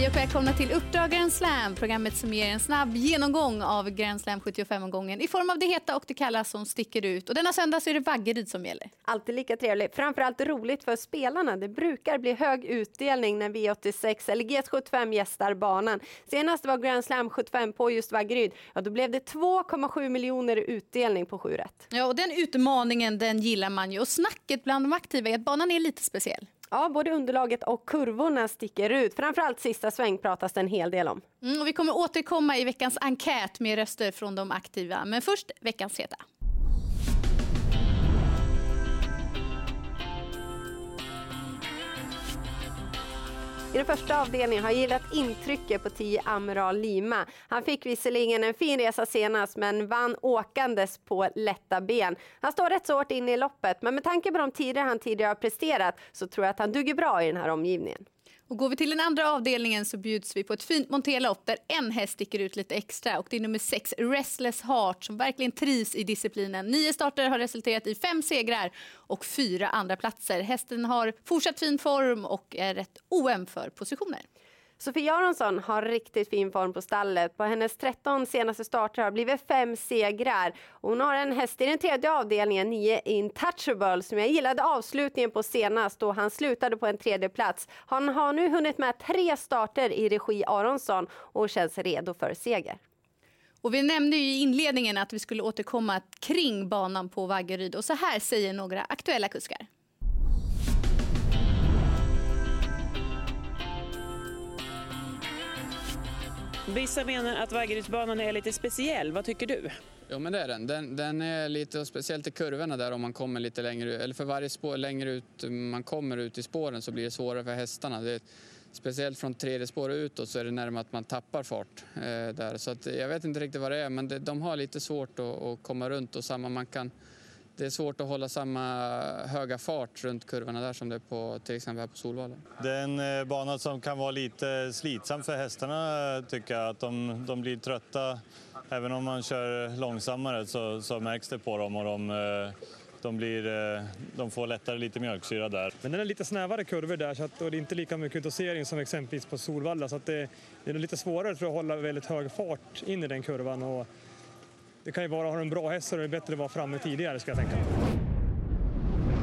Hej och välkomna till Uppdrag Grand Slam, programmet som ger en snabb genomgång av Grand Slam 75-omgången i form av det heta och det kalla som sticker ut. Och denna söndag så är det Vaggeryd som gäller. Alltid lika trevligt. Framförallt roligt för spelarna. Det brukar bli hög utdelning när V86 eller GS75 gästar banan. Senast var Grand Slam 75 på just Vaggeryd. Ja, då blev det 2,7 miljoner utdelning på 7 rätt. Ja, och den utmaningen den gillar man ju. Och snacket bland de aktiva är att banan är lite speciell. Ja, både underlaget och kurvorna sticker ut. Framförallt sista sväng pratas det en hel del om. Mm, och vi kommer återkomma i veckans enkät med röster från de aktiva. Men först veckans heta. I den första avdelningen har jag gillat intrycket på 10 Amiral Lima. Han fick visserligen en fin resa senast men vann åkandes på lätta ben. Han står rätt så hårt inne i loppet men med tanke på de tider han tidigare har presterat så tror jag att han duger bra i den här omgivningen. Och går vi till den andra avdelningen så bjuds vi på ett fint monterlopp där en häst sticker ut lite extra och det är nummer sex Restless Heart som verkligen trivs i disciplinen. Nio starter har resulterat i fem segrar och fyra andra platser. Hästen har fortsatt fin form och är rätt oöm för positioner. Sofie Aronsson har riktigt fin form på stallet. På hennes 13 senaste starter har blivit fem segrar. Hon har en häst i den tredje avdelningen, 9 Intouchable, som jag gillade avslutningen på senast då han slutade på en tredje plats. Han har nu hunnit med tre starter i regi Aronsson och känns redo för seger. Och vi nämnde ju i inledningen att vi skulle återkomma kring banan på Vaggeryd och så här säger några aktuella kuskar. Vissa menar att Vaggerydsbanan är lite speciell. Vad tycker du? Jo men det är den. den. Den är lite, speciellt i kurvorna där om man kommer lite längre eller för varje spår längre ut man kommer ut i spåren så blir det svårare för hästarna. Det, speciellt från tredje spår utåt så är det närmare att man tappar fart eh, där. Så att, jag vet inte riktigt vad det är men det, de har lite svårt att, att komma runt och samma man kan det är svårt att hålla samma höga fart runt kurvorna där som det är på till exempel här på Solvalla. Det är en eh, bana som kan vara lite slitsam för hästarna tycker jag. Att de, de blir trötta. Även om man kör långsammare så, så märks det på dem och de, eh, de, blir, eh, de får lättare lite mjölksyra där. Men den är lite snävare kurvor där så att, och det är inte lika mycket dosering som exempelvis på Solvalla så att det, det är lite svårare för att hålla väldigt hög fart in i den kurvan. Och, det kan ju vara, har du en bra häst så är det bättre att vara framme tidigare ska jag tänka.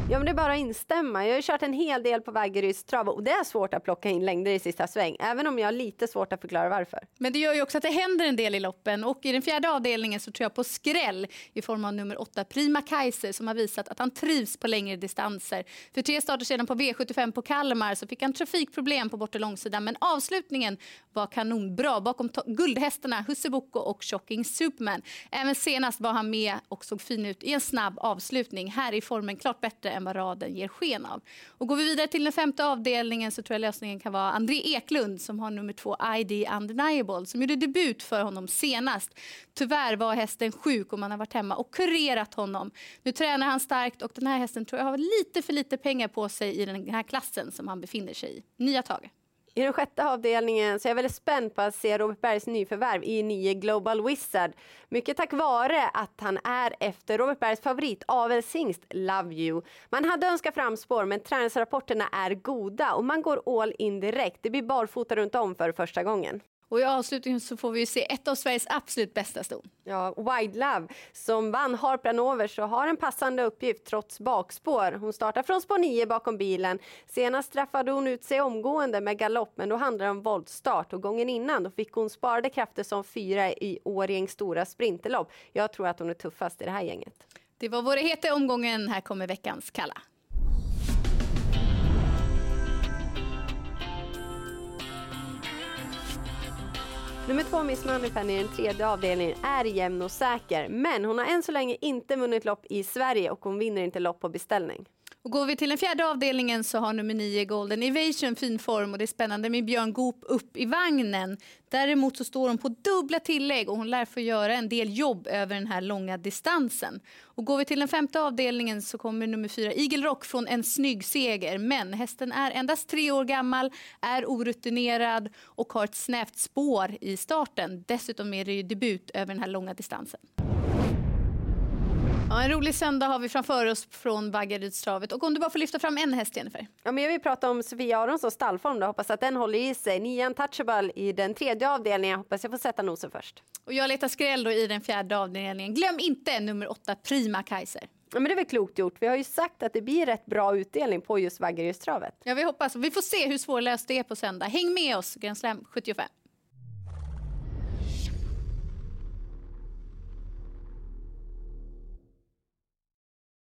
Ja, men det är bara att instämma. Jag har kört en hel del på Vaggeryds trav och det är svårt att plocka in längder i sista sväng, även om jag har lite svårt att förklara varför. Men det gör ju också att det händer en del i loppen och i den fjärde avdelningen så tror jag på skräll i form av nummer åtta Prima Kaiser som har visat att han trivs på längre distanser. För tre starter sedan på V75 på Kalmar så fick han trafikproblem på bortre långsidan men avslutningen var kanonbra bakom guldhästarna Husseboko och Shocking Superman. Även senast var han med och såg fin ut i en snabb avslutning. Här är formen klart bättre än vad raden ger sken av. Och går vi vidare till den femte avdelningen så tror jag lösningen kan vara André Eklund som har nummer två ID Undeniable som gjorde debut för honom senast. Tyvärr var hästen sjuk och man har varit hemma och kurerat honom. Nu tränar han starkt och den här hästen tror jag har lite för lite pengar på sig i den här klassen som han befinner sig i. Nya tag. I den sjätte avdelningen så är jag väldigt spänd på att se Robert Bergs nyförvärv i nio Global Wizard. Mycket tack vare att han är efter Robert Bergs favorit Avelsingst Love You. Man hade önskat framspår men träningsrapporterna är goda och man går all in direkt. Det blir barfota runt om för första gången. Och i avslutningen så får vi se ett av Sveriges absolut bästa ston. Ja, Wide Love som vann Harpran Overs och har en passande uppgift trots bakspår. Hon startar från spår 9 bakom bilen. Senast straffade hon ut sig omgående med galopp men då handlar det om voltstart och gången innan då fick hon sparade krafter som fyra i Årjängs stora sprinterlopp. Jag tror att hon är tuffast i det här gänget. Det var vår heta omgången. Här kommer veckans kalla. Nummer två, Miss Moneypenny i den tredje avdelningen, är jämn och säker. Men hon har än så länge inte vunnit lopp i Sverige och hon vinner inte lopp på beställning. Och går vi till den fjärde avdelningen så har nummer nio Golden Evasion fin form och det är spännande med Björn Goop upp i vagnen. Däremot så står hon på dubbla tillägg och hon lär få göra en del jobb över den här långa distansen. Och går vi till den femte avdelningen så kommer nummer fyra Eagle Rock från en snygg seger. Men hästen är endast tre år gammal, är orutinerad och har ett snävt spår i starten. Dessutom är det ju debut över den här långa distansen. Ja, en rolig söndag har vi framför oss från Vaggarydstravet. Och om du bara får lyfta fram en häst, Jennifer. Ja, men jag vill prata om Sofia Aronssons stallform. Då. Hoppas att den håller i sig. Nian touchable i den tredje avdelningen. Hoppas jag får sätta nosen först. Och jag letar skräll då i den fjärde avdelningen. Glöm inte nummer åtta, Prima Kaiser. Ja, men det är väl klokt gjort. Vi har ju sagt att det blir rätt bra utdelning på just Vaggerydstravet. Ja, vi hoppas. Vi får se hur svårlöst det är på söndag. Häng med oss, Grand Slam 75.